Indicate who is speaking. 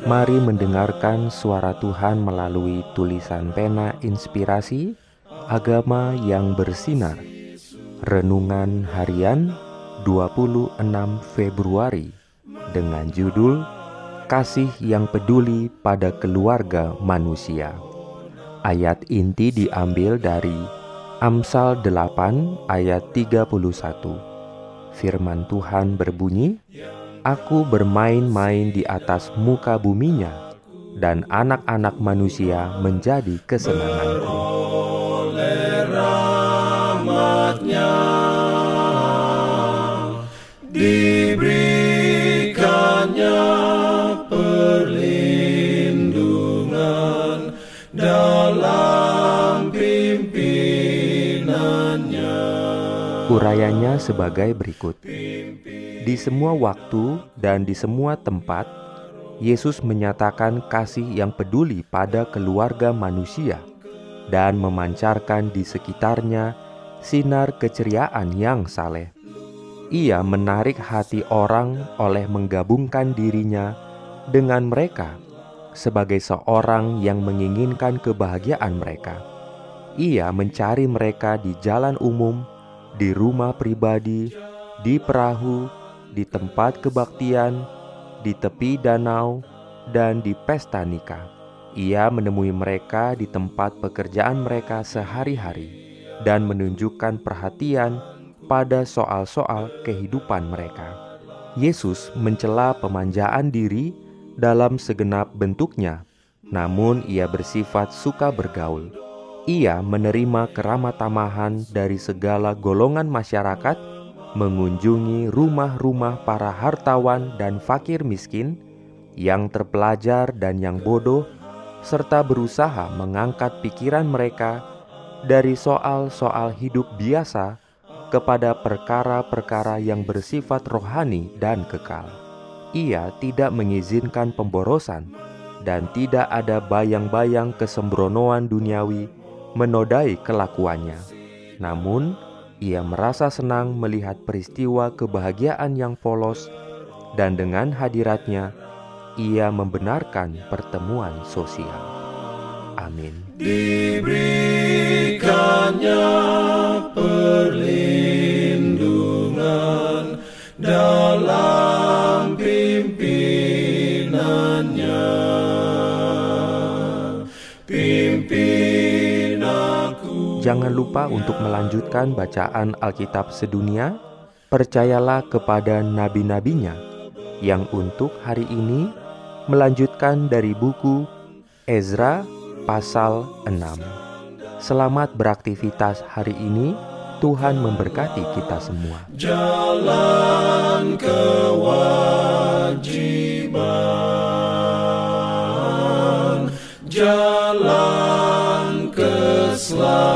Speaker 1: Mari mendengarkan suara Tuhan melalui tulisan pena inspirasi agama yang bersinar. Renungan harian 26 Februari dengan judul Kasih yang peduli pada keluarga manusia. Ayat inti diambil dari Amsal 8 ayat 31. Firman Tuhan berbunyi, Aku bermain-main di atas muka buminya, dan anak-anak manusia menjadi kesenanganku.
Speaker 2: Diberikannya perlindungan dalam pimpinannya.
Speaker 1: Urayanya sebagai berikut. Di semua waktu dan di semua tempat, Yesus menyatakan kasih yang peduli pada keluarga manusia dan memancarkan di sekitarnya sinar keceriaan yang saleh. Ia menarik hati orang oleh menggabungkan dirinya dengan mereka sebagai seorang yang menginginkan kebahagiaan mereka. Ia mencari mereka di jalan umum, di rumah pribadi, di perahu, di tempat kebaktian, di tepi danau, dan di pesta nikah. Ia menemui mereka di tempat pekerjaan mereka sehari-hari dan menunjukkan perhatian pada soal-soal kehidupan mereka. Yesus mencela pemanjaan diri dalam segenap bentuknya, namun ia bersifat suka bergaul. Ia menerima keramah tamahan dari segala golongan masyarakat mengunjungi rumah-rumah para hartawan dan fakir miskin, yang terpelajar dan yang bodoh, serta berusaha mengangkat pikiran mereka dari soal-soal hidup biasa kepada perkara-perkara yang bersifat rohani dan kekal. Ia tidak mengizinkan pemborosan dan tidak ada bayang-bayang kesembronoan duniawi menodai kelakuannya. Namun, ia merasa senang melihat peristiwa kebahagiaan yang polos, dan dengan hadiratnya ia membenarkan pertemuan sosial. Amin.
Speaker 2: Diberikannya perlindungan dalam pimpinannya.
Speaker 1: Jangan lupa untuk melanjutkan bacaan Alkitab sedunia. Percayalah kepada nabi-nabinya yang untuk hari ini melanjutkan dari buku Ezra pasal 6. Selamat beraktivitas hari ini. Tuhan memberkati kita semua.
Speaker 2: Jalan kewajiban, jalan keselamatan.